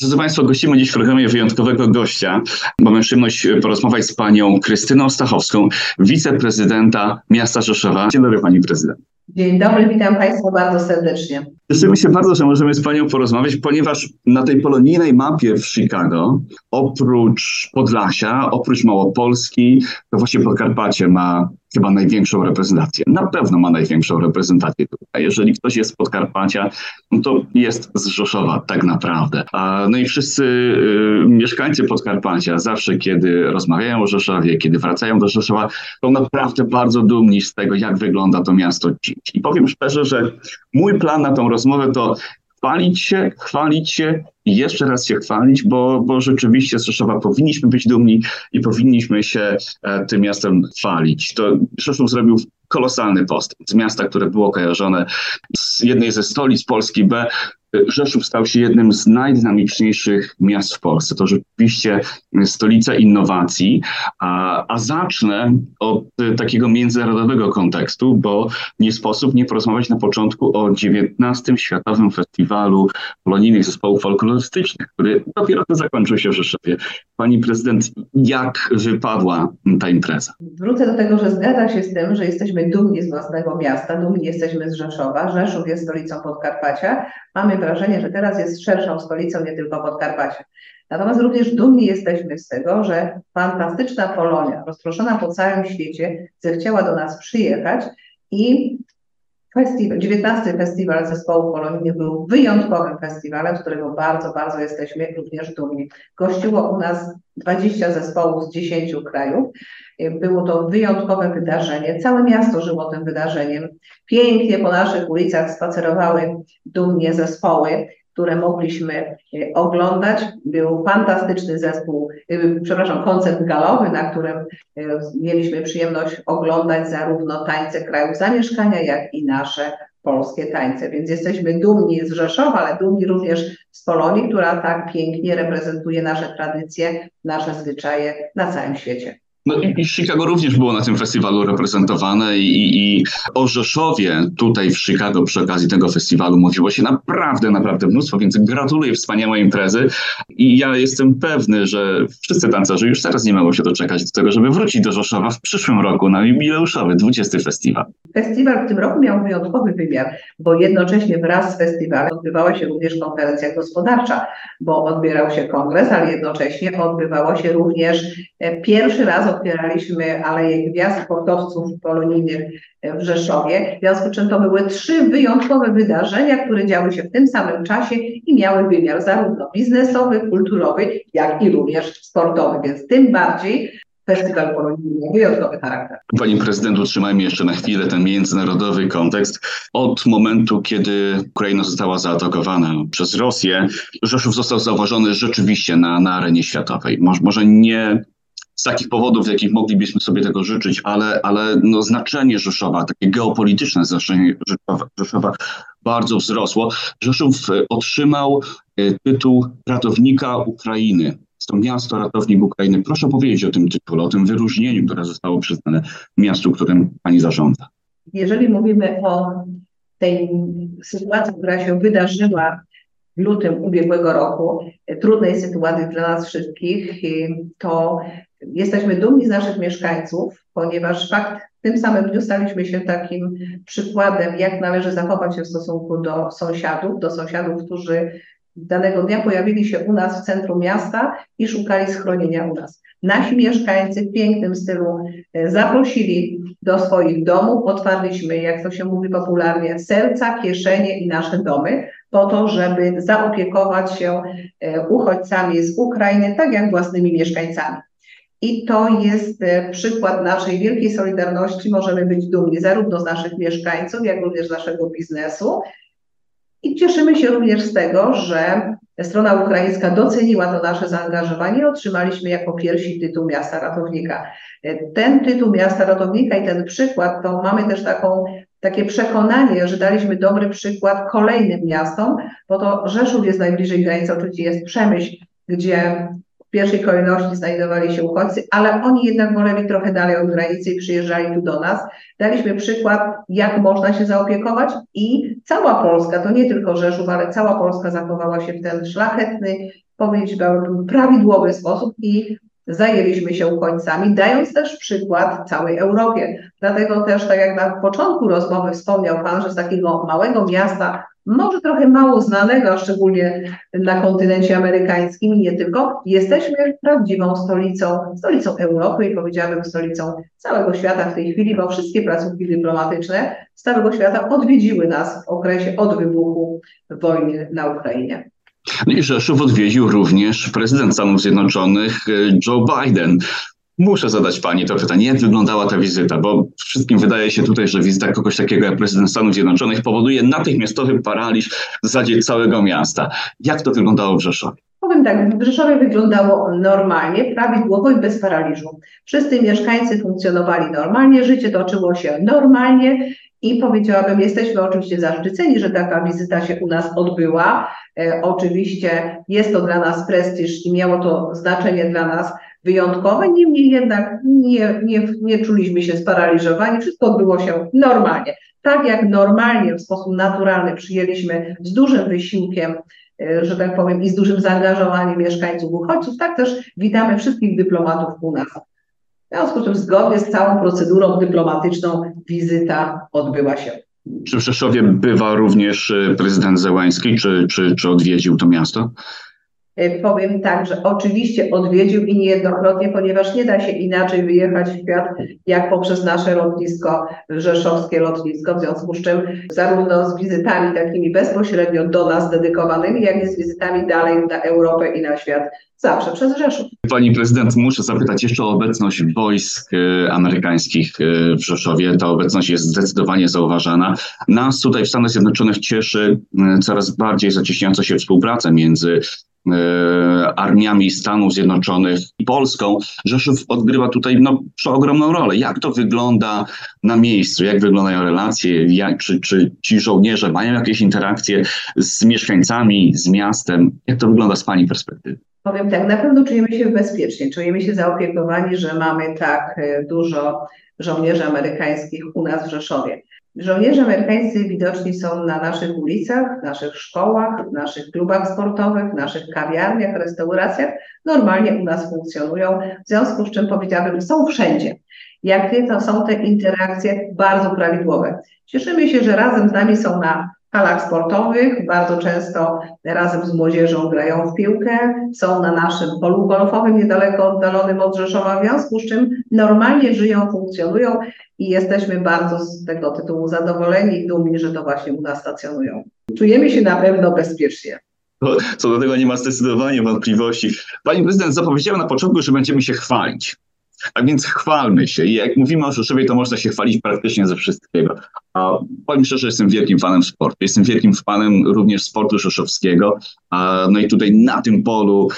Drodzy Państwo, gościmy dziś w programie wyjątkowego gościa. Mamy przyjemność porozmawiać z panią Krystyną Stachowską, wiceprezydenta miasta Rzeszowa. Dzień dobry pani prezydent. Dzień dobry, witam Państwa bardzo serdecznie. Cieszymy się bardzo, że możemy z Panią porozmawiać, ponieważ na tej polonijnej mapie w Chicago, oprócz Podlasia, oprócz Małopolski, to właśnie Podkarpacie ma chyba największą reprezentację. Na pewno ma największą reprezentację tutaj. Jeżeli ktoś jest z Podkarpacia, no to jest z Rzeszowa tak naprawdę. No i wszyscy y, mieszkańcy Podkarpacia zawsze, kiedy rozmawiają o Rzeszowie, kiedy wracają do Rzeszowa, są naprawdę bardzo dumni z tego, jak wygląda to miasto dziś. I powiem szczerze, że mój plan na tą rozmowę to chwalić się, chwalić się i jeszcze raz się chwalić, bo, bo rzeczywiście z Rzeszowa powinniśmy być dumni i powinniśmy się e, tym miastem chwalić. To Rzeszów zrobił kolosalny postęp z miasta, które było kojarzone z jednej ze stolic Polski B Rzeszów stał się jednym z najdynamiczniejszych miast w Polsce. To rzeczywiście stolica innowacji, a, a zacznę od takiego międzynarodowego kontekstu, bo nie sposób nie porozmawiać na początku o XIX Światowym Festiwalu Polonijnych Zespołów Folklorystycznych, który dopiero to zakończył się w Rzeszowie. Pani prezydent, jak wypadła ta impreza? Wrócę do tego, że zgadza się z tym, że jesteśmy dumni z własnego miasta, dumni jesteśmy z Rzeszowa. Rzeszów jest stolicą Podkarpacia. Mamy wrażenie, że teraz jest szerszą stolicą nie tylko Podkarpacia. Natomiast również dumni jesteśmy z tego, że fantastyczna Polonia, rozproszona po całym świecie, zechciała do nas przyjechać i Festiwal, 19 Festiwal Zespołów Polonijnych był wyjątkowym festiwalem, z którego bardzo, bardzo jesteśmy również dumni. Gościło u nas 20 zespołów z 10 krajów. Było to wyjątkowe wydarzenie. Całe miasto żyło tym wydarzeniem. Pięknie po naszych ulicach spacerowały dumnie zespoły które mogliśmy e, oglądać. Był fantastyczny zespół, e, przepraszam, koncert galowy, na którym e, mieliśmy przyjemność oglądać zarówno tańce krajów zamieszkania, jak i nasze polskie tańce. Więc jesteśmy dumni z Rzeszowa, ale dumni również z Polonii, która tak pięknie reprezentuje nasze tradycje, nasze zwyczaje na całym świecie. No i, Chicago również było na tym festiwalu reprezentowane i, i o Rzeszowie tutaj w Chicago przy okazji tego festiwalu mówiło się naprawdę, naprawdę mnóstwo, więc gratuluję wspaniałej imprezy i ja jestem pewny, że wszyscy tancerzy już teraz nie mogą się doczekać do tego, żeby wrócić do Rzeszowa w przyszłym roku na jubileuszowy 20 festiwal. Festiwal w tym roku miał wyjątkowy wymiar, bo jednocześnie wraz z festiwalem odbywała się również konferencja gospodarcza, bo odbierał się kongres, ale jednocześnie odbywało się również e, pierwszy raz otwieraliśmy Aleję Gwiazd Sportowców Polonijnych w Rzeszowie. W związku z czym to były trzy wyjątkowe wydarzenia, które działy się w tym samym czasie i miały wymiar zarówno biznesowy, kulturowy, jak i również sportowy. Więc tym bardziej festiwal polonijny miał wyjątkowy charakter. Pani prezydent, utrzymajmy jeszcze na chwilę ten międzynarodowy kontekst. Od momentu, kiedy Ukraina została zaatakowana przez Rosję, Rzeszów został zauważony rzeczywiście na, na arenie światowej. Może, może nie z takich powodów, jakich moglibyśmy sobie tego życzyć, ale, ale no znaczenie Rzeszowa, takie geopolityczne znaczenie Rzeszowa bardzo wzrosło. Rzeszów e, otrzymał e, tytuł ratownika Ukrainy. To miasto ratownik Ukrainy. Proszę powiedzieć o tym tytule, o tym wyróżnieniu, które zostało przyznane miastu, którym pani zarządza. Jeżeli mówimy o tej sytuacji, która się wydarzyła lutym ubiegłego roku, e, trudnej sytuacji dla nas wszystkich, to Jesteśmy dumni z naszych mieszkańców, ponieważ fakt w tym samym dniu staliśmy się takim przykładem, jak należy zachować się w stosunku do sąsiadów, do sąsiadów, którzy danego dnia pojawili się u nas w centrum miasta i szukali schronienia u nas. Nasi mieszkańcy w pięknym stylu e, zaprosili do swoich domów, otwarliśmy, jak to się mówi popularnie, serca, kieszenie i nasze domy, po to, żeby zaopiekować się e, uchodźcami z Ukrainy, tak jak własnymi mieszkańcami. I to jest e, przykład naszej wielkiej solidarności. Możemy być dumni zarówno z naszych mieszkańców, jak również z naszego biznesu. I cieszymy się również z tego, że strona ukraińska doceniła to nasze zaangażowanie otrzymaliśmy jako pierwsi tytuł miasta ratownika. E, ten tytuł miasta ratownika i ten przykład, to mamy też taką, takie przekonanie, że daliśmy dobry przykład kolejnym miastom, bo to Rzeszów jest najbliżej granicy, oczywiście jest Przemyśl, gdzie w pierwszej kolejności znajdowali się uchodźcy, ale oni jednak woleli trochę dalej od granicy i przyjeżdżali tu do nas. Daliśmy przykład, jak można się zaopiekować i cała Polska, to nie tylko Rzeszów, ale cała Polska zachowała się w ten szlachetny, powiedziałbym, prawidłowy sposób i zajęliśmy się uchodźcami, dając też przykład całej Europie. Dlatego też, tak jak na początku rozmowy wspomniał Pan, że z takiego małego miasta, może trochę mało znanego, a szczególnie na kontynencie amerykańskim i nie tylko, jesteśmy prawdziwą stolicą, stolicą Europy i powiedziałabym stolicą całego świata w tej chwili, bo wszystkie placówki dyplomatyczne z całego świata odwiedziły nas w okresie od wybuchu wojny na Ukrainie. No i Rzeszów odwiedził również prezydent Stanów Zjednoczonych e, Joe Biden. Muszę zadać Pani to pytanie, jak wyglądała ta wizyta, bo wszystkim wydaje się tutaj, że wizyta kogoś takiego jak prezydent Stanów Zjednoczonych powoduje natychmiastowy paraliż w zasadzie całego miasta. Jak to wyglądało w Rzeszowie? Powiem tak, w Rzeszowie wyglądało normalnie, prawidłowo i bez paraliżu. Wszyscy mieszkańcy funkcjonowali normalnie, życie toczyło się normalnie i powiedziałabym, jesteśmy oczywiście zaszczyceni, że taka wizyta się u nas odbyła. E, oczywiście jest to dla nas prestiż i miało to znaczenie dla nas wyjątkowe, niemniej jednak nie, nie, nie czuliśmy się sparaliżowani, wszystko odbyło się normalnie. Tak jak normalnie, w sposób naturalny przyjęliśmy z dużym wysiłkiem, e, że tak powiem, i z dużym zaangażowaniem mieszkańców uchodźców, tak też witamy wszystkich dyplomatów u nas. W związku z czym zgodnie z całą procedurą dyplomatyczną wizyta odbyła się. Czy w Rzeszowie bywa również e, prezydent Zełański, czy, czy, czy odwiedził to miasto? E, powiem tak, że oczywiście odwiedził i niejednokrotnie, ponieważ nie da się inaczej wyjechać w świat, jak poprzez nasze lotnisko, rzeszowskie lotnisko, w związku z czym zarówno z wizytami takimi bezpośrednio do nas dedykowanymi, jak i z wizytami dalej na Europę i na świat, zawsze przez Rzeszów. Pani prezydent, muszę zapytać jeszcze o obecność wojsk e, amerykańskich e, w Rzeszowie. Ta obecność jest zdecydowanie zauważana. Nas tutaj w Stanach Zjednoczonych cieszy coraz bardziej zacieśniająca się współpraca między armiami Stanów Zjednoczonych i Polską, Rzeszów odgrywa tutaj no, ogromną rolę. Jak to wygląda na miejscu? Jak wyglądają relacje? Jak, czy, czy ci żołnierze mają jakieś interakcje z mieszkańcami, z miastem? Jak to wygląda z Pani perspektywy? Powiem tak, na pewno czujemy się bezpiecznie, czujemy się zaopiekowani, że mamy tak e, dużo żołnierzy amerykańskich u nas w Rzeszowie. Żołnierze amerykańscy widoczni są na naszych ulicach, w naszych szkołach, w naszych klubach sportowych, w naszych kawiarniach, restauracjach. Normalnie u nas funkcjonują, w związku z czym powiedziałabym, są wszędzie. Jakie to są te interakcje bardzo prawidłowe. Cieszymy się, że razem z nami są na halach sportowych, bardzo często razem z młodzieżą grają w piłkę, są na naszym polu golfowym niedaleko oddalonym od Rzeszowa, w związku z czym normalnie żyją, funkcjonują i jesteśmy bardzo z tego tytułu zadowoleni i dumni, że to właśnie u nas stacjonują. Czujemy się na pewno bezpiecznie. Co do tego nie ma zdecydowanie wątpliwości. Pani prezydent zapowiedziała na początku, że będziemy się chwalić. A więc chwalmy się. I jak mówimy o Rzeszowie, to można się chwalić praktycznie ze wszystkiego. A powiem szczerze, jestem wielkim fanem sportu. Jestem wielkim fanem również sportu rzeszowskiego. No i tutaj na tym polu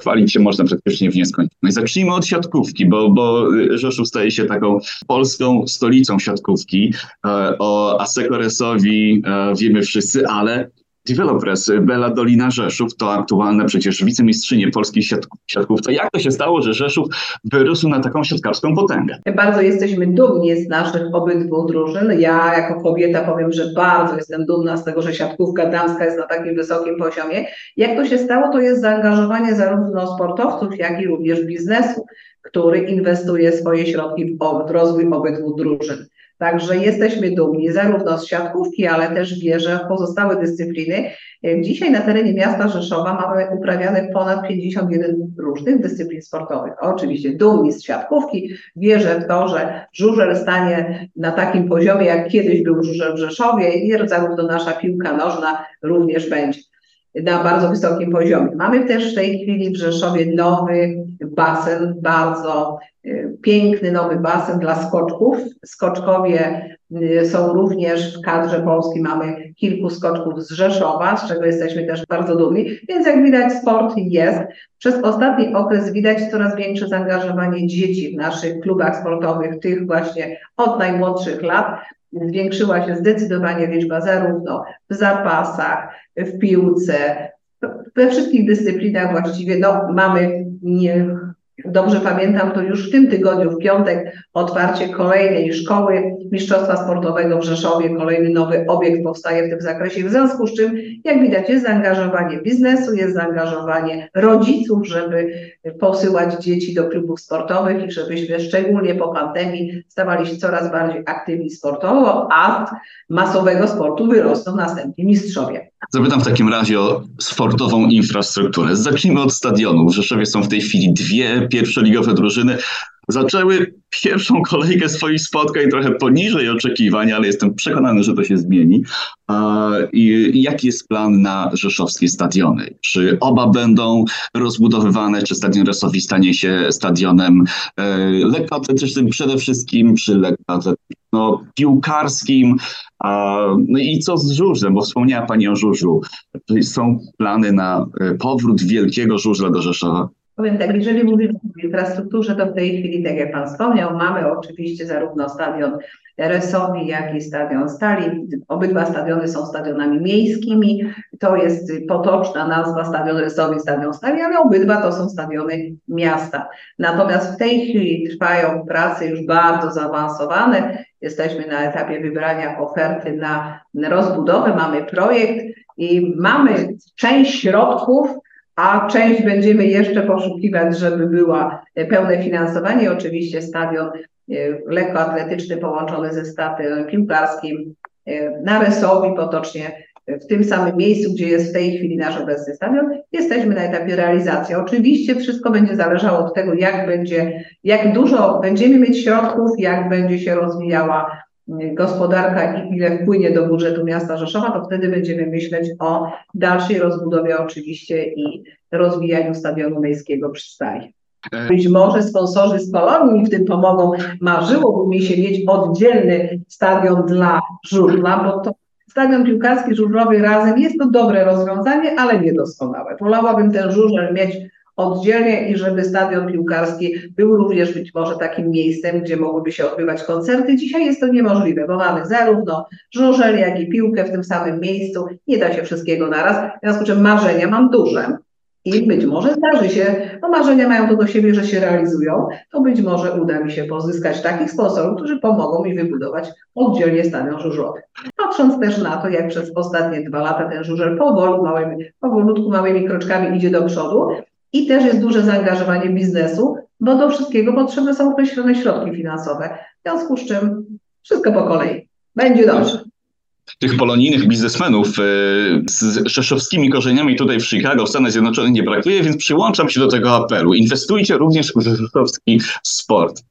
chwalić się można praktycznie w nieskończoność. Zacznijmy od siatkówki, bo, bo Rzeszów staje się taką polską stolicą siatkówki. O Asekoresowi wiemy wszyscy, ale Developers Bela Dolina Rzeszów to aktualna przecież wicemistrzynie polskiej siatkówce. Jak to się stało, że Rzeszów wyrósł na taką siatkarską potęgę? Bardzo jesteśmy dumni z naszych obydwu drużyn. Ja jako kobieta powiem, że bardzo jestem dumna z tego, że siatkówka damska jest na takim wysokim poziomie. Jak to się stało, to jest zaangażowanie zarówno sportowców, jak i również biznesu, który inwestuje swoje środki w rozwój obydwu drużyn. Także jesteśmy dumni zarówno z siatkówki, ale też wierzę w pozostałe dyscypliny. Dzisiaj na terenie miasta Rzeszowa mamy uprawiane ponad 51 różnych dyscyplin sportowych. Oczywiście dumni z siatkówki, wierzę w to, że żużel stanie na takim poziomie, jak kiedyś był żużel w Rzeszowie i zarówno nasza piłka nożna również będzie na bardzo wysokim poziomie. Mamy też w tej chwili w Rzeszowie nowy basen, bardzo y, piękny nowy basen dla skoczków. Skoczkowie y, są również w kadrze Polski, mamy kilku skoczków z Rzeszowa, z czego jesteśmy też bardzo dumni, więc jak widać sport jest. Przez ostatni okres widać coraz większe zaangażowanie dzieci w naszych klubach sportowych, tych właśnie od najmłodszych lat. Zwiększyła się zdecydowanie liczba zarówno w zapasach, w piłce, we wszystkich dyscyplinach właściwie. No, mamy nie, dobrze pamiętam, to już w tym tygodniu, w piątek, otwarcie kolejnej szkoły Mistrzostwa Sportowego w Rzeszowie. Kolejny nowy obiekt powstaje w tym zakresie. W związku z czym, jak widać, jest zaangażowanie biznesu, jest zaangażowanie rodziców, żeby posyłać dzieci do klubów sportowych i żebyśmy szczególnie po pandemii stawali się coraz bardziej aktywni sportowo, a masowego sportu wyrosną następni mistrzowie. Zapytam w takim razie o sportową infrastrukturę. Zacznijmy od stadionu. W Rzeszowie są w tej chwili dwie pierwszoligowe drużyny. Zaczęły pierwszą kolejkę swoich spotkań trochę poniżej oczekiwań, ale jestem przekonany, że to się zmieni. I jaki jest plan na rzeszowskie stadiony? Czy oba będą rozbudowywane, czy stadion Resowi stanie się stadionem e, lekkoatletycznym przede wszystkim, czy lekkoatletycznym no, piłkarskim? No i co z żużlem, bo wspomniała Pani o żużlu. Są plany na e, powrót wielkiego żużla do Rzeszowa? Powiem tak, jeżeli mówimy o infrastrukturze, to w tej chwili, tak jak Pan wspomniał, mamy oczywiście zarówno stadion Resowi, jak i stadion Stali. Obydwa stadiony są stadionami miejskimi. To jest potoczna nazwa stadion Resowi, stadion Stali, ale obydwa to są stadiony miasta. Natomiast w tej chwili trwają prace już bardzo zaawansowane. Jesteśmy na etapie wybrania oferty na rozbudowę, mamy projekt i mamy część środków, a część będziemy jeszcze poszukiwać, żeby była pełne finansowanie. Oczywiście stadion e, lekkoatletyczny połączony ze stadionem piłkarskim e, na Resowi potocznie w tym samym miejscu, gdzie jest w tej chwili nasz obecny stadion, jesteśmy na etapie realizacji. Oczywiście wszystko będzie zależało od tego, jak będzie, jak dużo będziemy mieć środków, jak będzie się rozwijała gospodarka i ile wpłynie do budżetu miasta Rzeszowa, to wtedy będziemy myśleć o dalszej rozbudowie oczywiście i rozwijaniu stadionu miejskiego przy Stali. E. Być może sponsorzy z Polonii mi w tym pomogą. Marzyłoby mi się mieć oddzielny stadion dla żurla, bo to stadion piłkarski żużlowy razem jest to dobre rozwiązanie, ale niedoskonałe. Wolałabym ten żużel mieć oddzielnie i żeby stadion piłkarski był również być może takim miejscem, gdzie mogłyby się odbywać koncerty. Dzisiaj jest to niemożliwe, bo mamy zarówno żużel, jak i piłkę w tym samym miejscu. Nie da się wszystkiego naraz. W związku z czym marzenia mam duże. I być może zdarzy się, no marzenia mają to do siebie, że się realizują, to być może uda mi się pozyskać takich sponsorów, którzy pomogą mi wybudować oddzielnie stadion żużlowy. Patrząc też na to, jak przez ostatnie dwa lata ten żużel powoli, małymi, powolutku, małymi kroczkami idzie do przodu, i też jest duże zaangażowanie biznesu, bo do wszystkiego potrzebne są określone środki finansowe. W związku z czym wszystko po kolei. Będzie dobrze. Tych polonijnych biznesmenów e, z rzeszowskimi korzeniami tutaj w Chicago, w Stanach Zjednoczonych nie brakuje, więc przyłączam się do tego apelu. Inwestujcie również w rzeszowski sport.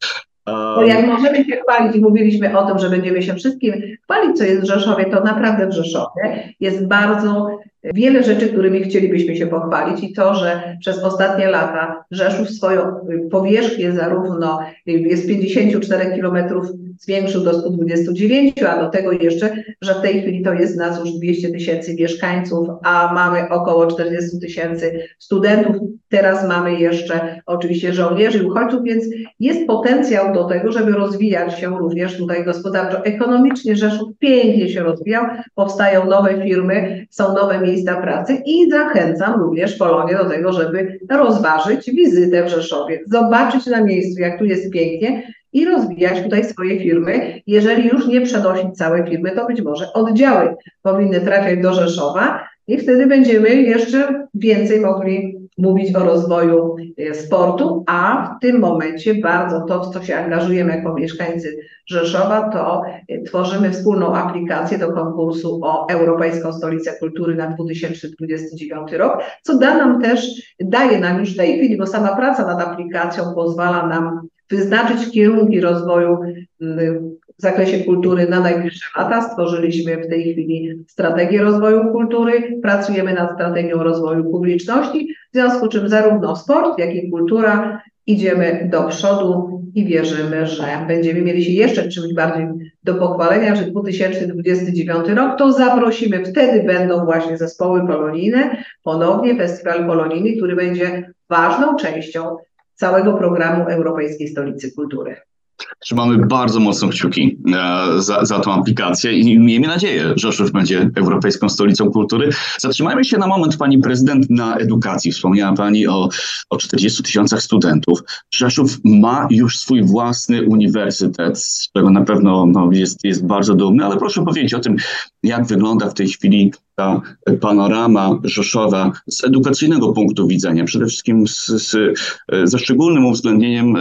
Bo jak możemy się chwalić mówiliśmy o tym, że będziemy się wszystkim chwalić, co jest w Rzeszowie, to naprawdę w Rzeszowie jest bardzo wiele rzeczy, którymi chcielibyśmy się pochwalić i to, że przez ostatnie lata Rzeszów swoją powierzchnię zarówno jest 54 kilometrów zwiększył do 129, a do tego jeszcze, że w tej chwili to jest nas już 200 tysięcy mieszkańców, a mamy około 40 tysięcy studentów. Teraz mamy jeszcze oczywiście żołnierzy i uchodźców, więc jest potencjał do tego, żeby rozwijać się również tutaj gospodarczo. Ekonomicznie Rzeszów pięknie się rozwijał, powstają nowe firmy, są nowe miejsca pracy i zachęcam również Polonię do tego, żeby rozważyć wizytę w Rzeszowie, zobaczyć na miejscu, jak tu jest pięknie, i rozwijać tutaj swoje firmy. Jeżeli już nie przenosić całej firmy, to być może oddziały powinny trafiać do Rzeszowa i wtedy będziemy jeszcze więcej mogli mówić o rozwoju e, sportu, a w tym momencie bardzo to, w co się angażujemy jako mieszkańcy Rzeszowa, to e, tworzymy wspólną aplikację do konkursu o Europejską Stolicę Kultury na 2029 rok, co da nam też, daje nam już w tej chwili, bo sama praca nad aplikacją pozwala nam wyznaczyć kierunki rozwoju mm, w zakresie kultury na najbliższe lata. Stworzyliśmy w tej chwili strategię rozwoju kultury, pracujemy nad strategią rozwoju publiczności, w związku z czym zarówno sport, jak i kultura idziemy do przodu i wierzymy, że będziemy mieli się jeszcze czymś bardziej do pochwalenia, że 2029 rok to zaprosimy, wtedy będą właśnie zespoły polonijne, ponownie festiwal polonijny, który będzie ważną częścią całego programu Europejskiej Stolicy Kultury. Trzymamy bardzo mocno kciuki e, za, za tą aplikację i miejmy nadzieję, że Rzeszów będzie Europejską Stolicą Kultury. Zatrzymajmy się na moment, Pani Prezydent, na edukacji. Wspomniała Pani o, o 40 tysiącach studentów. Rzeszów ma już swój własny uniwersytet, z którego na pewno no, jest, jest bardzo dumny, ale proszę powiedzieć o tym, jak wygląda w tej chwili ta panorama Rzeszowa z edukacyjnego punktu widzenia, przede wszystkim z, z, ze szczególnym uwzględnieniem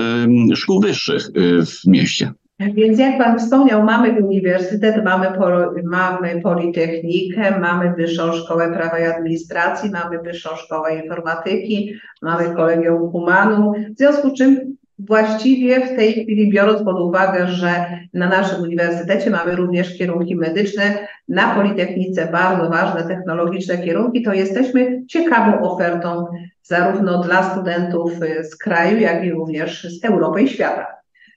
szkół wyższych y, w mieście. Więc jak Pan wspomniał, mamy uniwersytet, mamy, polo, mamy Politechnikę, mamy Wyższą Szkołę Prawa i Administracji, mamy Wyższą Szkołę Informatyki, mamy Kolegium Humanu, w związku z czym właściwie w tej chwili, biorąc pod uwagę, że na naszym uniwersytecie mamy również kierunki medyczne, na Politechnice bardzo ważne technologiczne kierunki, to jesteśmy ciekawą ofertą zarówno dla studentów z kraju, jak i również z Europy i świata.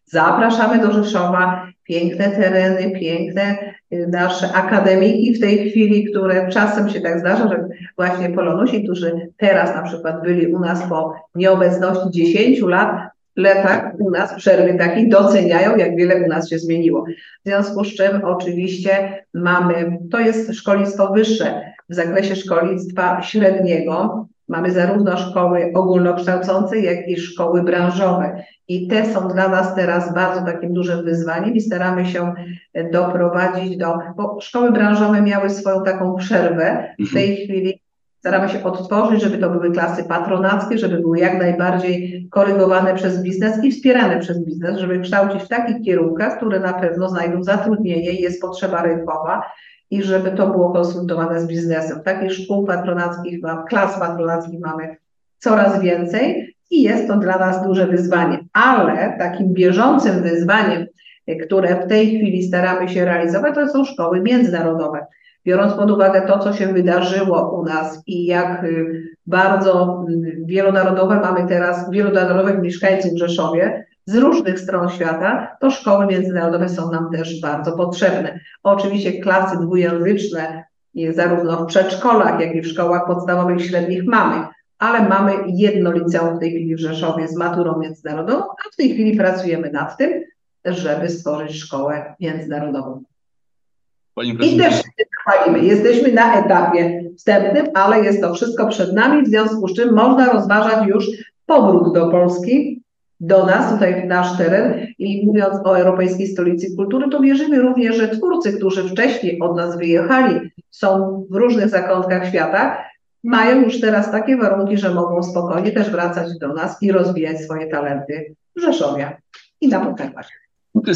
Zapraszamy do Rzeszowa, piękne tereny, piękne y, nasze akademiki w tej chwili, które czasem się tak zdarza, że właśnie polonusi, którzy teraz na przykład byli u nas po nieobecności 10 lat, latach u nas przerwy takiej doceniają, jak wiele u nas się zmieniło. W związku z czym oczywiście mamy, to jest szkolnictwo wyższe w zakresie szkolnictwa średniego, Mamy zarówno szkoły ogólnokształcące, jak i szkoły branżowe. I te są dla nas teraz bardzo takim dużym wyzwaniem i staramy się doprowadzić do, bo szkoły branżowe miały swoją taką przerwę. W tej mhm. chwili staramy się odtworzyć, żeby to były klasy patronackie, żeby były jak najbardziej korygowane przez biznes i wspierane przez biznes, żeby kształcić w takich kierunkach, które na pewno znajdą zatrudnienie i jest potrzeba rynkowa i żeby to było konsultowane z biznesem. Takich szkół patronackich, klas patronackich mamy coraz więcej i jest to dla nas duże wyzwanie. Ale takim bieżącym wyzwaniem, które w tej chwili staramy się realizować, to są szkoły międzynarodowe. Biorąc pod uwagę to, co się wydarzyło u nas i jak y, bardzo y, wielonarodowe mamy teraz, wielonarodowych mieszkańców w Rzeszowie, z różnych stron świata, to szkoły międzynarodowe są nam też bardzo potrzebne. Oczywiście klasy dwujęzyczne, zarówno w przedszkolach, jak i w szkołach podstawowych i średnich mamy, ale mamy jedno liceum w tej chwili w Rzeszowie z maturą międzynarodową, a w tej chwili pracujemy nad tym, żeby stworzyć szkołę międzynarodową. I też się chwalimy. Jesteśmy na etapie wstępnym, ale jest to wszystko przed nami, w związku z czym można rozważać już powrót do Polski do nas, tutaj w nasz teren i mówiąc o Europejskiej Stolicy Kultury, to wierzymy również, że twórcy, którzy wcześniej od nas wyjechali, są w różnych zakątkach świata, mają już teraz takie warunki, że mogą spokojnie też wracać do nas i rozwijać swoje talenty w Rzeszowie i na Podkarpaciu.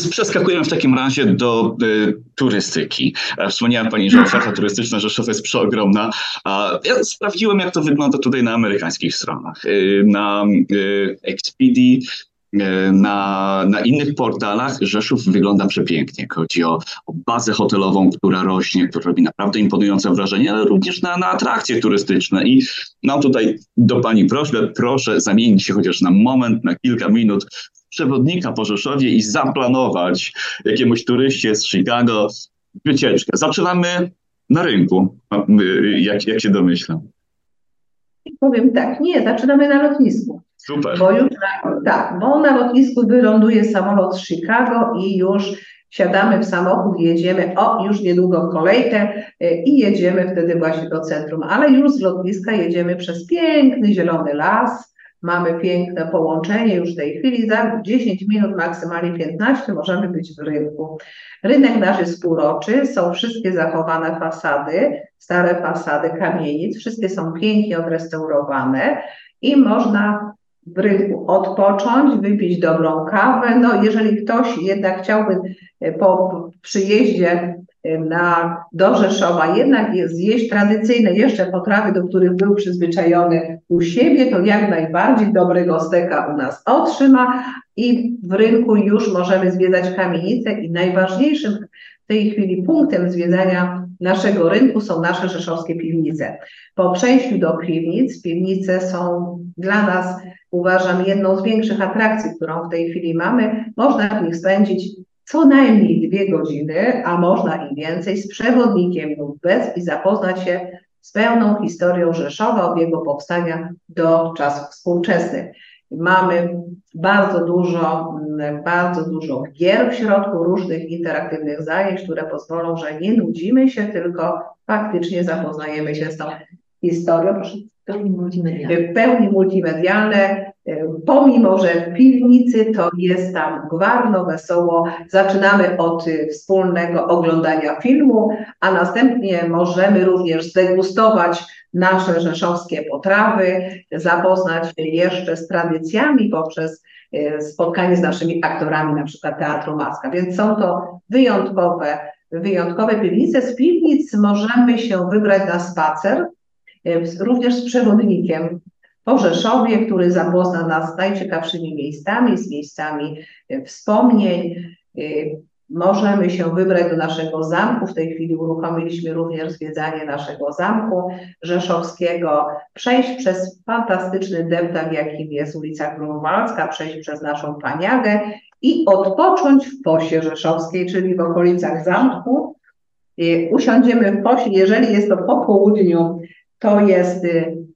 Przeskakujemy w takim razie do y, turystyki. E, wspomniała Pani, że oferta turystyczna Rzeszowa jest przeogromna. A ja sprawdziłem, jak to wygląda tutaj na amerykańskich stronach. Y, na y, Expedia, y, na, na innych portalach Rzeszów wygląda przepięknie. Chodzi o, o, bazę hotelową, która rośnie, która robi naprawdę imponujące wrażenie, ale również na, na atrakcje turystyczne. I mam tutaj do Pani prośbę, proszę zamienić się chociaż na moment, na kilka minut przewodnika po Rzeszowie i zaplanować jakiemuś turyście z Chicago wycieczkę. Zaczynamy na rynku, jak, jak się domyślam. Powiem tak, nie, zaczynamy na lotnisku. Super. Bo już tak, bo na lotnisku wyląduje samolot z Chicago i już siadamy w samochód, jedziemy, o, już niedługo w kolejkę y, i jedziemy wtedy właśnie do centrum, ale już z lotniska jedziemy przez piękny zielony las, Mamy piękne połączenie już w tej chwili. Za 10 minut, maksymalnie 15 możemy być w rynku. Rynek nasz jest półroczy, są wszystkie zachowane fasady, stare fasady kamienic, wszystkie są pięknie odrestaurowane i można w rynku odpocząć, wypić dobrą kawę. No, jeżeli ktoś jednak chciałby po przyjeździe na, do Rzeszowa jednak zjeść tradycyjne jeszcze potrawy, do których był przyzwyczajony u siebie, to jak najbardziej dobrego steka u nas otrzyma i w rynku już możemy zwiedzać kamienice i najważniejszym w tej chwili punktem zwiedzania naszego rynku są nasze rzeszowskie piwnice. Po przejściu do piwnic, piwnice są dla nas, uważam, jedną z większych atrakcji, którą w tej chwili mamy. Można w nich spędzić co najmniej dwie godziny, a można i więcej, z przewodnikiem lub bez i zapoznać się z pełną historią Rzeszowa od jego powstania do czasów współczesnych. Mamy bardzo dużo, bardzo dużo gier w środku, różnych interaktywnych zajęć, które pozwolą, że nie nudzimy się, tylko faktycznie zapoznajemy się z tą historią. Proszę pełni multimedialne. Pełni multimedialne, pomimo że w piwnicy to jest tam gwarno, wesoło. Zaczynamy od wspólnego oglądania filmu, a następnie możemy również zdegustować nasze rzeszowskie potrawy, zapoznać się jeszcze z tradycjami poprzez e, spotkanie z naszymi aktorami, na przykład Teatru Maska. Więc są to wyjątkowe, wyjątkowe piwnice. Z piwnic możemy się wybrać na spacer, E, również z przewodnikiem po Rzeszowie, który zapozna nas z najciekawszymi miejscami, z miejscami e, wspomnień. E, możemy się wybrać do naszego zamku. W tej chwili uruchomiliśmy również zwiedzanie naszego zamku rzeszowskiego, przejść przez fantastyczny deptak, jakim jest ulica Grunwaldzka, przejść przez naszą Paniagę i odpocząć w Posie Rzeszowskiej, czyli w okolicach zamku. Usiądziemy w Posie, jeżeli jest to po południu, to jest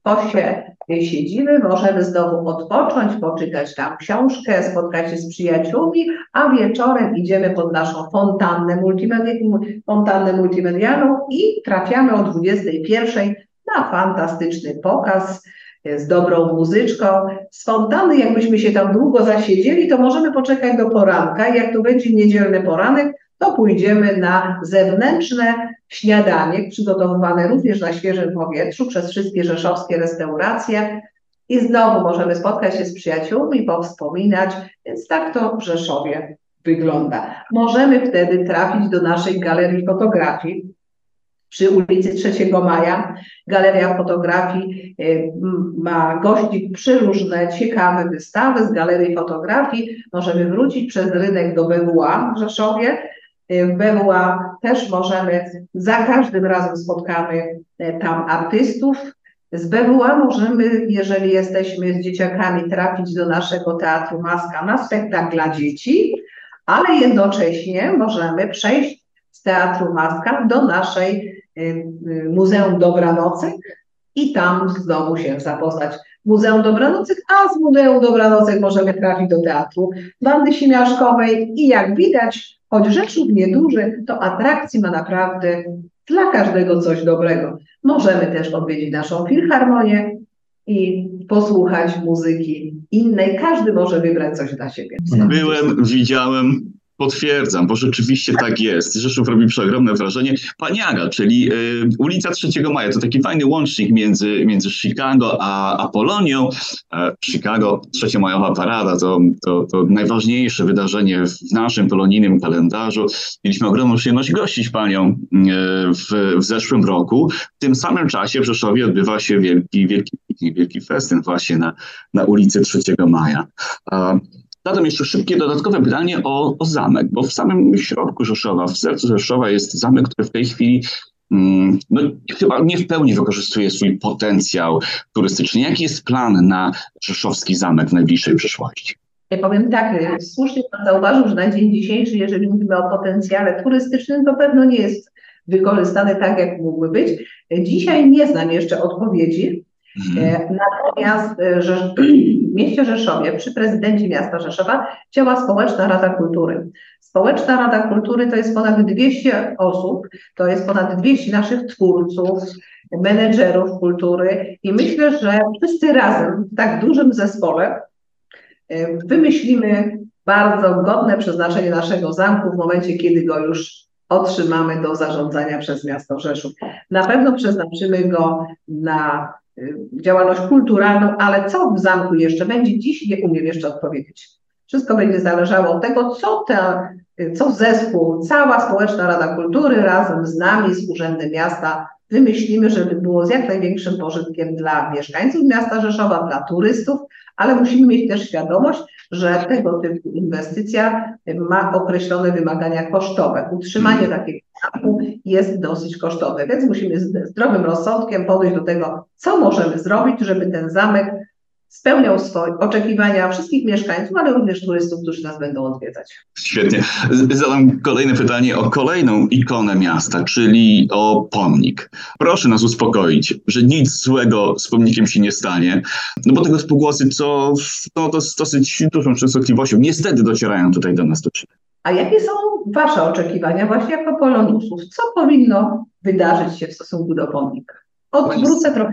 posie siedzimy, możemy znowu odpocząć, poczytać tam książkę, spotkać się z przyjaciółmi, a wieczorem idziemy pod naszą fontannę, multimedi fontannę multimedialną i trafiamy o 21 na fantastyczny pokaz z dobrą muzyczką. Z fontanny, jakbyśmy się tam długo zasiedzieli, to możemy poczekać do poranka. Jak to będzie niedzielny poranek, to pójdziemy na zewnętrzne śniadanie, przygotowywane również na świeżym powietrzu przez wszystkie rzeszowskie restauracje. I znowu możemy spotkać się z przyjaciółmi, powspominać, więc tak to w Rzeszowie wygląda. Możemy wtedy trafić do naszej galerii fotografii przy ulicy 3 Maja. Galeria fotografii y, ma gościć przeróżne, ciekawe wystawy z galerii fotografii. Możemy wrócić przez rynek do BWA w Rzeszowie, w BWA też możemy, za każdym razem spotkamy e, tam artystów. Z BWA możemy, jeżeli jesteśmy z dzieciakami, trafić do naszego Teatru Maska na spektakl dla dzieci, ale jednocześnie możemy przejść z Teatru Maska do naszej e, Muzeum Dobranocek i tam znowu się zapoznać. Muzeum Dobranocek, a z Muzeum Dobranocek możemy trafić do Teatru Bandy Siemiaszkowej i jak widać Choć Rzeszów nieduży, to atrakcji ma naprawdę dla każdego coś dobrego. Możemy też odwiedzić naszą filharmonię i posłuchać muzyki innej. Każdy może wybrać coś dla siebie. Byłem, widziałem, Potwierdzam, bo rzeczywiście tak jest. Rzeszów robi przeogromne wrażenie. Paniaga, czyli y, ulica 3 Maja, to taki fajny łącznik między, między Chicago a, a Polonią. E, Chicago, trzeciomajowa parada, to, to, to najważniejsze wydarzenie w naszym polonijnym kalendarzu. Mieliśmy ogromną przyjemność gościć panią e, w, w zeszłym roku. W tym samym czasie w Rzeszowie odbywa się wielki, wielki, wielki festyn właśnie na, na ulicy 3 Maja. E, Zatem jeszcze szybkie dodatkowe pytanie o, o zamek, bo w samym środku Rzeszowa, w sercu Rzeszowa jest zamek, który w tej chwili mm, no, chyba nie w pełni wykorzystuje swój potencjał turystyczny. Jaki jest plan na rzeszowski zamek w najbliższej przyszłości? Ja powiem tak, słusznie Pan zauważył, że na dzień dzisiejszy, jeżeli mówimy o potencjale turystycznym, to pewno nie jest wykorzystany tak, jak mógłby być. Dzisiaj nie znam jeszcze odpowiedzi, natomiast e, że, w mieście Rzeszowie, przy prezydencie miasta Rzeszowa, działa Społeczna Rada Kultury. Społeczna Rada Kultury to jest ponad 200 osób, to jest ponad 200 naszych twórców, menedżerów kultury i myślę, że wszyscy razem w tak dużym zespole e, wymyślimy bardzo godne przeznaczenie naszego zamku w momencie, kiedy go już otrzymamy do zarządzania przez miasto Rzeszów. Na pewno przeznaczymy go na działalność kulturalną, ale co w zamku jeszcze będzie, dziś nie umiem jeszcze odpowiedzieć. Wszystko będzie zależało od tego, co, te, co zespół, cała Społeczna Rada Kultury razem z nami, z Urzędem Miasta wymyślimy, żeby było z jak największym pożytkiem dla mieszkańców miasta Rzeszowa, dla turystów, ale musimy mieć też świadomość, że tego typu inwestycja ma określone wymagania kosztowe. Utrzymanie takiego zamku jest dosyć kosztowe, więc musimy z zdrowym rozsądkiem podejść do tego, co możemy zrobić, żeby ten zamek spełniał swoje oczekiwania wszystkich mieszkańców, ale również turystów, którzy nas będą odwiedzać. Świetnie. Zadam kolejne pytanie o kolejną ikonę miasta, czyli o pomnik. Proszę nas uspokoić, że nic złego z pomnikiem się nie stanie, no bo tego spółgłosy, co no, to z dosyć dużą częstotliwością niestety docierają tutaj do nas. A jakie są Wasze oczekiwania właśnie jako polonusów? Co powinno wydarzyć się w stosunku do pomnika? Odwrócę trochę.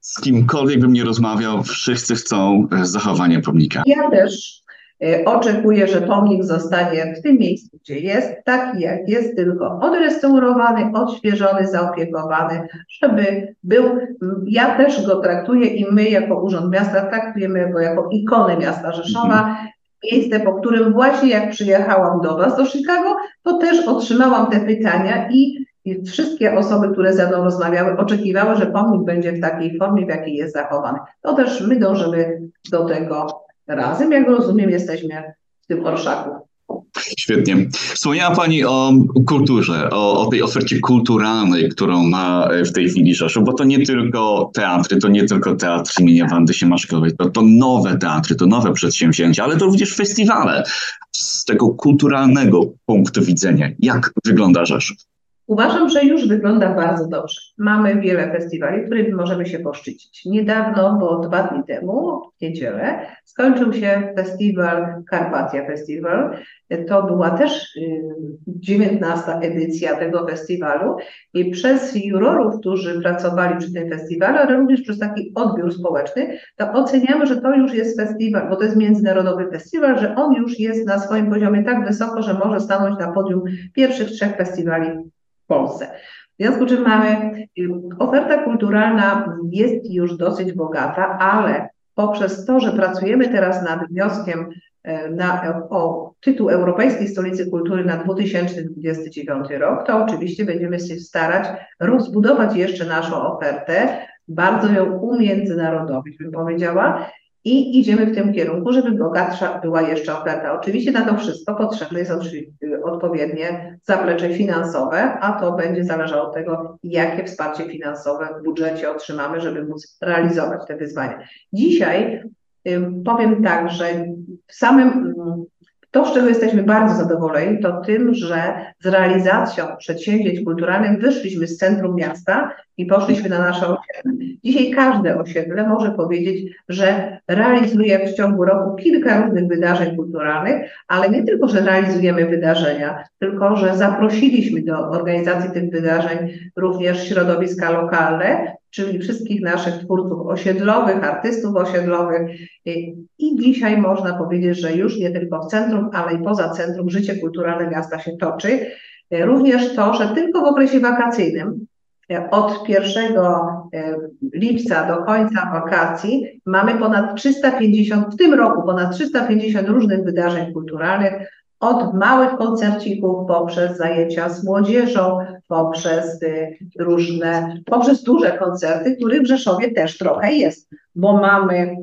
Z kimkolwiek bym nie rozmawiał, wszyscy chcą e, zachowania pomnika. Ja też e, oczekuję, że pomnik zostanie w tym miejscu, gdzie jest, taki jak jest, tylko odrestaurowany, odświeżony, zaopiekowany, żeby był. Ja też go traktuję i my jako Urząd Miasta traktujemy go jako ikonę miasta Rzeszowa. Mhm. Miejsce, po którym właśnie jak przyjechałam do Was, do Chicago, to też otrzymałam te pytania i i wszystkie osoby, które ze mną rozmawiały, oczekiwały, że pomnik będzie w takiej formie, w jakiej jest zachowany. To też my dążymy do tego razem. Jak rozumiem, jesteśmy w tym orszaku. Świetnie. Wspomniała Pani o kulturze, o, o, tej ofercie kulturalnej, którą ma w tej chwili Rzeszów, bo to nie tylko teatry, to nie tylko teatr imienia Wandy Siemaszkowej, to, to nowe teatry, to nowe przedsięwzięcia, ale to również festiwale z tego kulturalnego punktu widzenia. Jak wygląda Rzeszów? Uważam, że już wygląda bardzo dobrze. Mamy wiele festiwali, którymi możemy się poszczycić. Niedawno, bo dwa dni temu, w niedzielę, skończył się festiwal Karpatia Festival. To była też 19. Y, edycja tego festiwalu i przez jurorów, którzy pracowali przy tym festiwalu, ale również przez taki odbiór społeczny, to oceniamy, że to już jest festiwal, bo to jest międzynarodowy festiwal, że on już jest na swoim poziomie tak wysoko, że może stanąć na podium pierwszych trzech festiwali Polsce. W związku z czym mamy, oferta kulturalna jest już dosyć bogata, ale poprzez to, że pracujemy teraz nad wnioskiem e, na, o tytuł Europejskiej Stolicy Kultury na 2029 rok, to oczywiście będziemy się starać rozbudować jeszcze naszą ofertę, bardzo ją umiędzynarodowić, bym powiedziała, i idziemy w tym kierunku, żeby bogatsza była jeszcze oferta. Oczywiście na to wszystko potrzebne jest odpowiednie zaplecze finansowe, a to będzie zależało od tego, jakie wsparcie finansowe w budżecie otrzymamy, żeby móc realizować te wyzwania. Dzisiaj powiem tak, że w samym to, z czego jesteśmy bardzo zadowoleni, to tym, że z realizacją przedsięwzięć kulturalnych wyszliśmy z centrum miasta i poszliśmy na nasze osiedle. Dzisiaj każde osiedle może powiedzieć, że realizuje w ciągu roku kilka różnych wydarzeń kulturalnych, ale nie tylko, że realizujemy wydarzenia, tylko, że zaprosiliśmy do organizacji tych wydarzeń również środowiska lokalne, czyli wszystkich naszych twórców osiedlowych, artystów osiedlowych. I dzisiaj można powiedzieć, że już nie tylko w centrum, ale i poza centrum życie kulturalne miasta się toczy. Również to, że tylko w okresie wakacyjnym od 1 e, lipca do końca wakacji mamy ponad 350, w tym roku ponad 350 różnych wydarzeń kulturalnych, od małych koncercików poprzez zajęcia z młodzieżą, poprzez y, różne, poprzez duże koncerty, których w Rzeszowie też trochę jest, bo mamy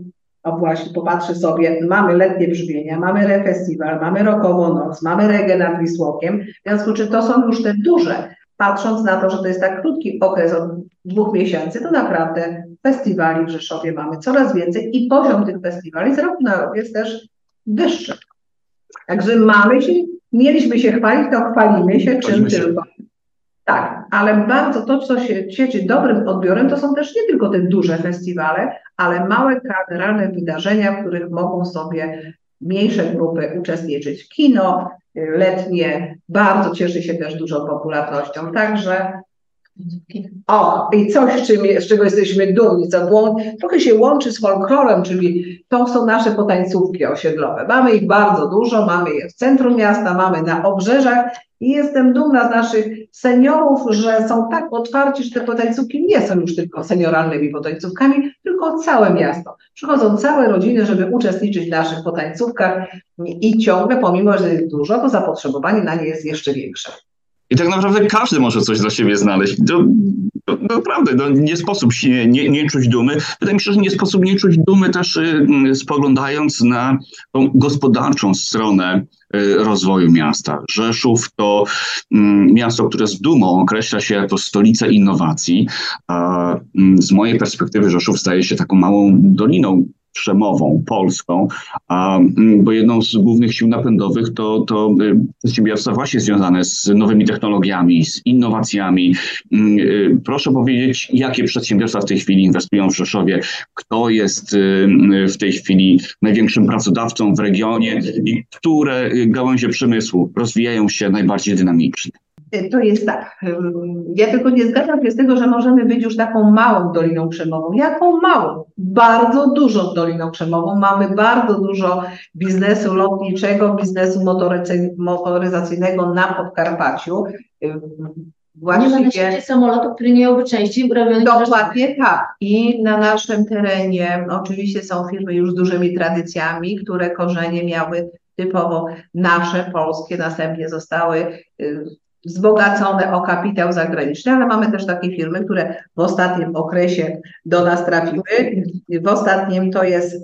o właśnie, popatrzę sobie, mamy letnie brzmienia, mamy refestiwal, mamy rokową noc, mamy reggae nad Wisłokiem, w związku z czym to są już te duże patrząc na to, że to jest tak krótki okres od dwóch miesięcy, to naprawdę festiwali w Rzeszowie mamy coraz więcej i poziom tych festiwali z roku na rok jest też wyższy. Także mamy się, mieliśmy się chwalić, to chwalimy się czym się. tylko. Tak, ale bardzo to, co się cieszy dobrym odbiorem, to są też nie tylko te duże festiwale, ale małe kameralne wydarzenia, w których mogą sobie mniejsze grupy uczestniczyć. Kino, letnie bardzo cieszy się też dużą popularnością. Także o, i coś, z, czym, z czego jesteśmy dumni, co trochę się łączy z folklorem, czyli to są nasze potańcówki osiedlowe. Mamy ich bardzo dużo, mamy je w centrum miasta, mamy na obrzeżach i jestem dumna z naszych seniorów, że są tak otwarci, że te potańcówki nie są już tylko senioralnymi potańcówkami, tylko całe miasto. Przychodzą całe rodziny, żeby uczestniczyć w naszych potańcówkach i ciągle, pomimo, że jest dużo, to zapotrzebowanie na nie jest jeszcze większe. I tak naprawdę każdy może coś dla siebie znaleźć. To, to, to naprawdę, no, nie sposób się nie, nie czuć dumy. Wydaje mi się, że nie sposób nie czuć dumy też y, spoglądając na tą gospodarczą stronę y, rozwoju miasta. Rzeszów to y, miasto, które z dumą określa się jako stolica innowacji. A, mm, z mojej perspektywy Rzeszów staje się taką małą doliną przemową polską, a, mm, bo jedną z głównych sił napędowych to, to y, przedsiębiorstwa właśnie związane z nowymi technologiami, z innowacjami. Mm, y, proszę powiedzieć, jakie przedsiębiorstwa w tej chwili inwestują w Rzeszowie, kto jest y, w tej chwili największym pracodawcą w regionie i które gałęzie przemysłu rozwijają się najbardziej dynamicznie. To jest tak. Ja tylko nie zgadzam się z tego, że możemy być już taką małą Doliną Krzemową. Jaką małą? Bardzo dużą Doliną Krzemową. Mamy bardzo dużo biznesu lotniczego, biznesu motoryzacyjnego na Podkarpaciu. Właściwie nie ma na samolotów, które nie miałyby części robionych Dokładnie tak. I na naszym terenie oczywiście są firmy już z dużymi tradycjami, które korzenie miały typowo nasze, polskie, następnie zostały y, wzbogacone o kapitał zagraniczny, ale mamy też takie firmy, które w ostatnim okresie do nas trafiły. W ostatnim to jest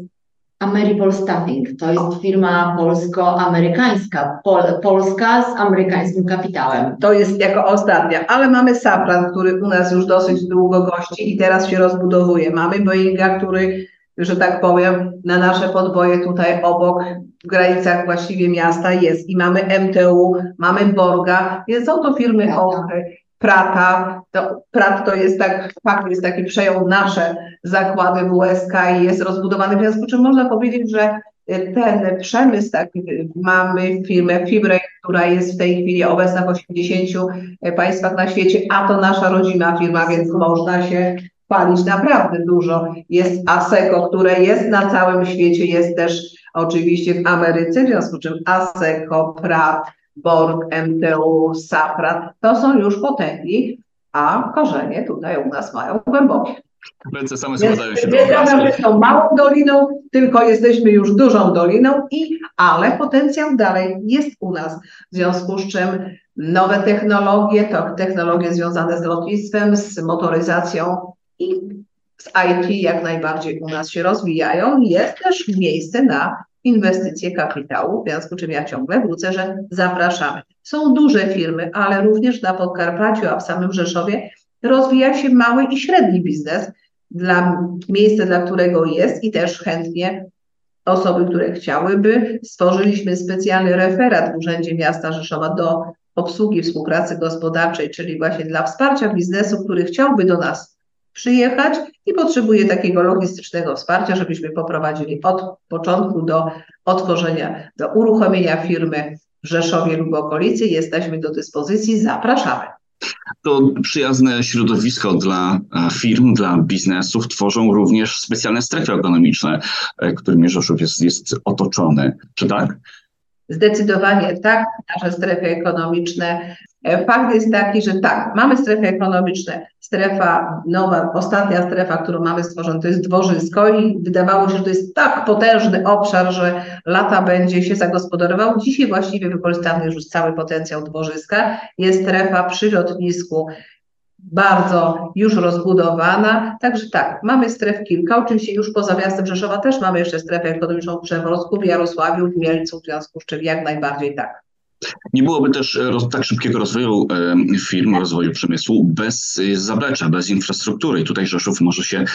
Ameripol Staffing, to jest firma polsko-amerykańska, Pol, polska z amerykańskim kapitałem. To jest jako ostatnia, ale mamy Safran, który u nas już dosyć długo gości i teraz się rozbudowuje. Mamy Boeinga, który że tak powiem, na nasze podboje tutaj obok, granicach właściwie miasta jest. I mamy MTU, mamy Borga, więc są to firmy Ochry, Prata. To, Prat to jest tak, fakt jest taki, przejął nasze zakłady WSK i jest rozbudowany, w związku z czym można powiedzieć, że ten przemysł, tak, mamy firmę Fibre, która jest w tej chwili obecna w 80 państwach na świecie, a to nasza rodzima firma, więc można się chwalić naprawdę dużo. Jest ASECO, które jest na całym świecie, jest też oczywiście w Ameryce, w związku z czym ASECO, PRAT, BORG, MTU, SAPRAT, to są już potęgi, a korzenie tutaj u nas mają głębokie. Ręce same składają się Nie są małą doliną, tylko jesteśmy już dużą doliną, i, ale potencjał dalej jest u nas. W związku z czym nowe technologie, to technologie związane z lotnictwem, z motoryzacją i z IT jak najbardziej u nas się rozwijają. Jest też miejsce na inwestycje kapitału, w związku z czym ja ciągle wrócę, że zapraszamy. Są duże firmy, ale również na Podkarpaciu, a w samym Rzeszowie rozwija się mały i średni biznes, dla miejsca, dla którego jest i też chętnie osoby, które chciałyby. Stworzyliśmy specjalny referat w Urzędzie Miasta Rzeszowa do obsługi współpracy gospodarczej, czyli właśnie dla wsparcia biznesu, który chciałby do nas przyjechać i potrzebuje takiego logistycznego wsparcia, żebyśmy poprowadzili od początku do otworzenia, do uruchomienia firmy w Rzeszowie lub okolicy. Jesteśmy do dyspozycji, zapraszamy. To przyjazne środowisko dla e, firm, dla biznesów tworzą również specjalne strefy ekonomiczne, e, którymi Rzeszów jest, jest otoczony. Czy tak? Zdecydowanie tak, nasze strefy ekonomiczne. E, fakt jest taki, że tak, mamy strefy ekonomiczne. Strefa nowa, ostatnia strefa, którą mamy stworzoną, to jest dworzysko i wydawało się, że to jest tak potężny obszar, że lata będzie się zagospodarował. Dzisiaj właściwie wykorzystamy już cały potencjał dworzyska. Jest strefa przy lotnisku bardzo już rozbudowana. Także tak, mamy stref kilka. Oczywiście już poza miastem Rzeszowa też mamy jeszcze strefę ekonomiczną w Przeworsku, w Jarosławiu, w Mielcu, w związku z czym jak najbardziej tak. Nie byłoby też e, tak szybkiego rozwoju e, firm, rozwoju przemysłu bez e, zaplecza, bez infrastruktury. I tutaj Rzeszów może się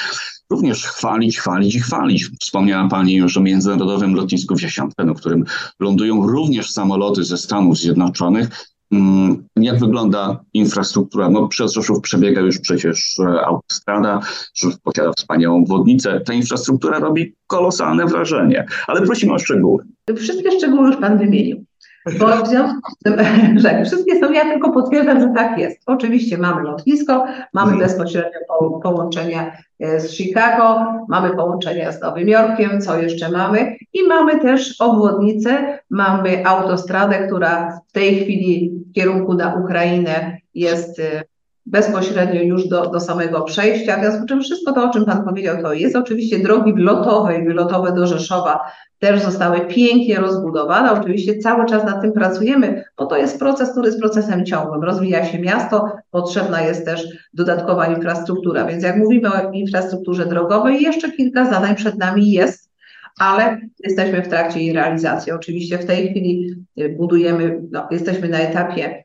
również chwalić, chwalić i chwalić. Wspomniała Pani już o międzynarodowym lotnisku w Jasiątce, na którym lądują również samoloty ze Stanów Zjednoczonych. Mm, jak wygląda infrastruktura? No, przez Rzeszów przebiega już przecież autostrada, Rzeszów posiada wspaniałą wodnicę. Ta infrastruktura robi kolosalne wrażenie, ale prosimy o szczegóły. Wszystkie szczegóły już Pan wymienił. Bo w związku z tym, że wszystkie są, ja tylko potwierdzam, że tak jest. Oczywiście mamy lotnisko, mamy mhm. bezpośrednio po, połączenia e, z Chicago, mamy połączenia z Nowym Jorkiem, co jeszcze mamy i mamy też obwodnicę, mamy autostradę, która w tej chwili w kierunku na Ukrainę jest e, bezpośrednio już do, do samego przejścia. W związku z czym wszystko to, o czym Pan powiedział, to jest oczywiście drogi wlotowe i wylotowe do Rzeszowa też zostały pięknie rozbudowane. Oczywiście cały czas nad tym pracujemy, bo to jest proces, który jest procesem ciągłym. Rozwija się miasto, potrzebna jest też dodatkowa infrastruktura. Więc jak mówimy o infrastrukturze drogowej, jeszcze kilka zadań przed nami jest, ale jesteśmy w trakcie jej realizacji. Oczywiście w tej chwili budujemy, no, jesteśmy na etapie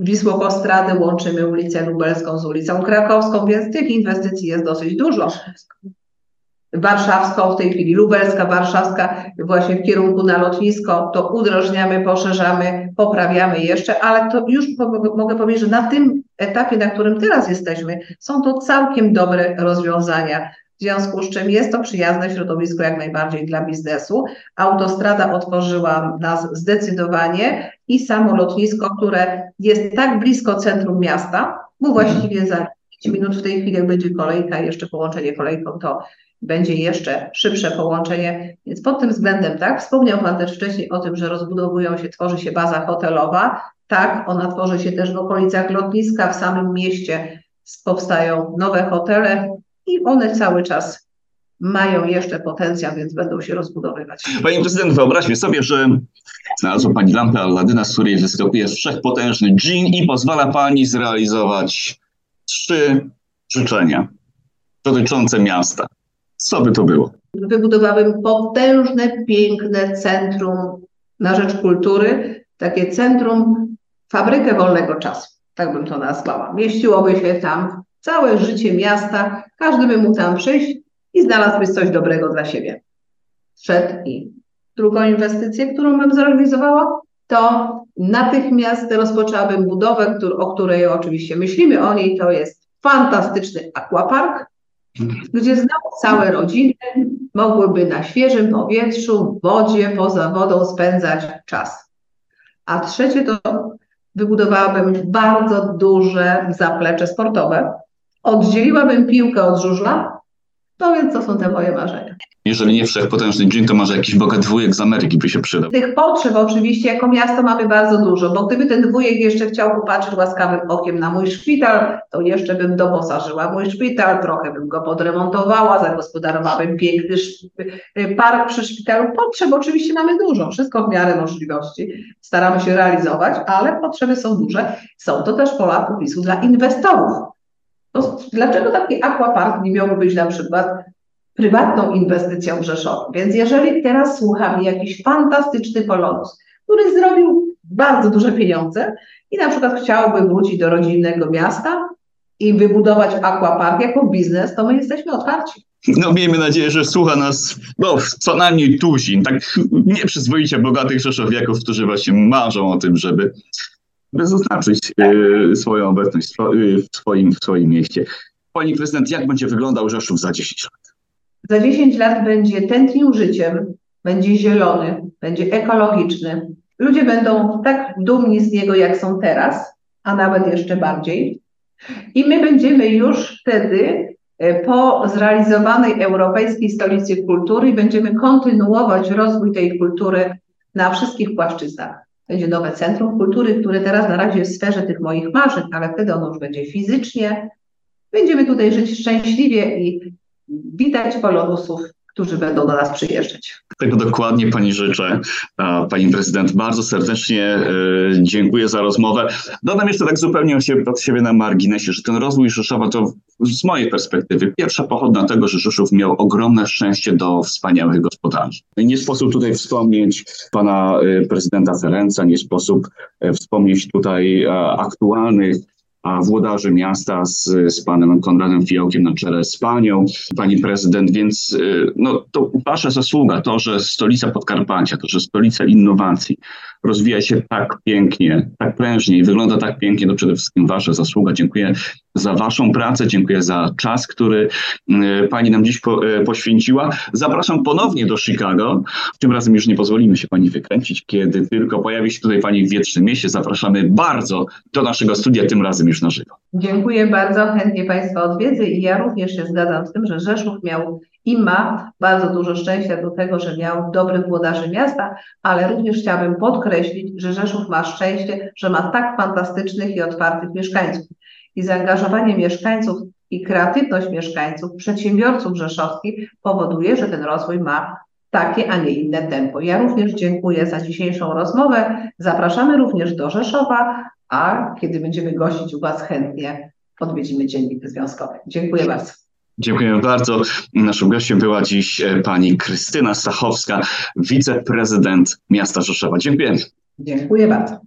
Wisłokostrady, łączymy ulicę Lubelską z ulicą Krakowską, więc tych inwestycji jest dosyć dużo. warszawską, w tej chwili lubelska, warszawska, właśnie w kierunku na lotnisko, to udrożniamy, poszerzamy, poprawiamy jeszcze, ale to już mogę powiedzieć, że na tym etapie, na którym teraz jesteśmy, są to całkiem dobre rozwiązania. W związku z czym jest to przyjazne środowisko jak najbardziej dla biznesu. Autostrada otworzyła nas zdecydowanie i samo lotnisko, które jest tak blisko centrum miasta, bo właściwie za 5 minut w tej chwili, jak będzie kolejka, jeszcze połączenie kolejką, to będzie jeszcze szybsze połączenie. Więc pod tym względem, tak, wspomniał Pan też wcześniej o tym, że rozbudowują się, tworzy się baza hotelowa. Tak, ona tworzy się też w okolicach lotniska, w samym mieście powstają nowe hotele i one cały czas mają jeszcze potencjał, więc będą się rozbudowywać. Pani prezydent, wyobraźmy sobie, że znalazła Pani lampę Alladyna, z której wyskakuje wszechpotężny dżin i pozwala Pani zrealizować trzy życzenia dotyczące miasta. Co by to było? Wybudowałabym potężne, piękne centrum na rzecz kultury, takie centrum, fabrykę wolnego czasu, tak bym to nazwała. Mieściłoby się tam całe życie miasta, każdy by mógł tam przyjść i znalazłby coś dobrego dla siebie. Szedł i drugą inwestycję, którą bym zrealizowała, to natychmiast rozpoczęłabym budowę, o której oczywiście myślimy o niej, to jest fantastyczny aquapark, gdzie znowu całe rodziny mogłyby na świeżym powietrzu, wodzie, poza wodą spędzać czas. A trzecie to wybudowałabym bardzo duże zaplecze sportowe. Oddzieliłabym piłkę od żużla, no więc to są te moje marzenia. Jeżeli nie wszechpotężny dżin, to może jakiś bogat dwójek z Ameryki by się przydał. Tych potrzeb oczywiście jako miasto mamy bardzo dużo, bo gdyby ten dwójek jeszcze chciał popatrzeć łaskawym okiem na mój szpital, to jeszcze bym doposażyła mój szpital, trochę bym go podremontowała, zagospodarowałabym piękny y, park przy szpitalu. Potrzeb oczywiście mamy dużo, wszystko w miarę możliwości. Staramy się realizować, ale potrzeby są duże. Są to też pola popisu dla inwestorów. Dlaczego taki aquapark nie miałby być na przykład prywatną inwestycją w Rzeszowie. Więc jeżeli teraz słucha mi jakiś fantastyczny polonus, który zrobił bardzo duże pieniądze i na przykład chciałby wrócić do rodzinnego miasta i wybudować aquapark jako biznes, to my jesteśmy otwarci. No miejmy nadzieję, że słucha nas no, co najmniej tuzin, tak nieprzyzwoicie bogatych rzeszowiaków, którzy właśnie marzą o tym, żeby, żeby zaznaczyć y, swoją obecność w swoim, w swoim mieście. Pani prezydent, jak będzie wyglądał Rzeszów za 10 lat? Za 10 lat będzie tętnił życiem, będzie zielony, będzie ekologiczny. Ludzie będą tak dumni z niego, jak są teraz, a nawet jeszcze bardziej. I my będziemy już wtedy e, po zrealizowanej Europejskiej Stolicy Kultury będziemy kontynuować rozwój tej kultury na wszystkich płaszczyznach. Będzie nowe Centrum Kultury, które teraz na razie jest w sferze tych moich marzeń, ale wtedy ono już będzie fizycznie. Będziemy tutaj żyć szczęśliwie i witać polonusów, którzy będą do nas przyjeżdżać. Tego dokładnie Pani życzę. Pani prezydent, bardzo serdecznie e, dziękuję za rozmowę. Dodam jeszcze tak zupełnie od siebie na marginesie, że ten rozwój Rzeszowa to z mojej perspektywy pierwsza pochodna tego, że Rzeszów miał ogromne szczęście do wspaniałych gospodarzy. Nie sposób tutaj wspomnieć pana e, prezydenta Ferenca, nie sposób e, wspomnieć tutaj aktualnych a włodarzy miasta z, z panem Konradem Fiołkiem na czele z panią, pani prezydent, więc y, no, to wasza zasługa, to, że stolica Podkarpacia, to, że stolica innowacji rozwija się tak pięknie, tak prężnie i wygląda tak pięknie, to przede wszystkim wasza zasługa. Dziękuję za waszą pracę, dziękuję za czas, który y, pani nam dziś po, y, poświęciła. Zapraszam ponownie do Chicago. Tym razem już nie pozwolimy się pani wykręcić, kiedy tylko pojawi się tutaj pani w Wietrznym Mieście. Zapraszamy bardzo do naszego studia, tym razem już na żywo. Dziękuję bardzo, chętnie Państwa odwiedzę i ja również się zgadzam z tym, że Rzeszów miał i ma bardzo dużo szczęścia do tego, że miał dobrych włodarzy miasta, ale również chciałabym podkreślić, że Rzeszów ma szczęście, że ma tak fantastycznych i otwartych mieszkańców. I zaangażowanie mieszkańców i kreatywność mieszkańców, przedsiębiorców rzeszowskich powoduje, że ten rozwój ma takie, a nie inne tempo. Ja również dziękuję za dzisiejszą rozmowę. Zapraszamy również do Rzeszowa, a kiedy będziemy gościć u Was chętnie, odwiedzimy Dziennik Związkowy. Dziękuję bardzo. Dziękuję bardzo. Naszym gościem była dziś e, pani Krystyna Stachowska, wiceprezydent miasta Rzeszowa. Dziękuję. Dziękuję bardzo.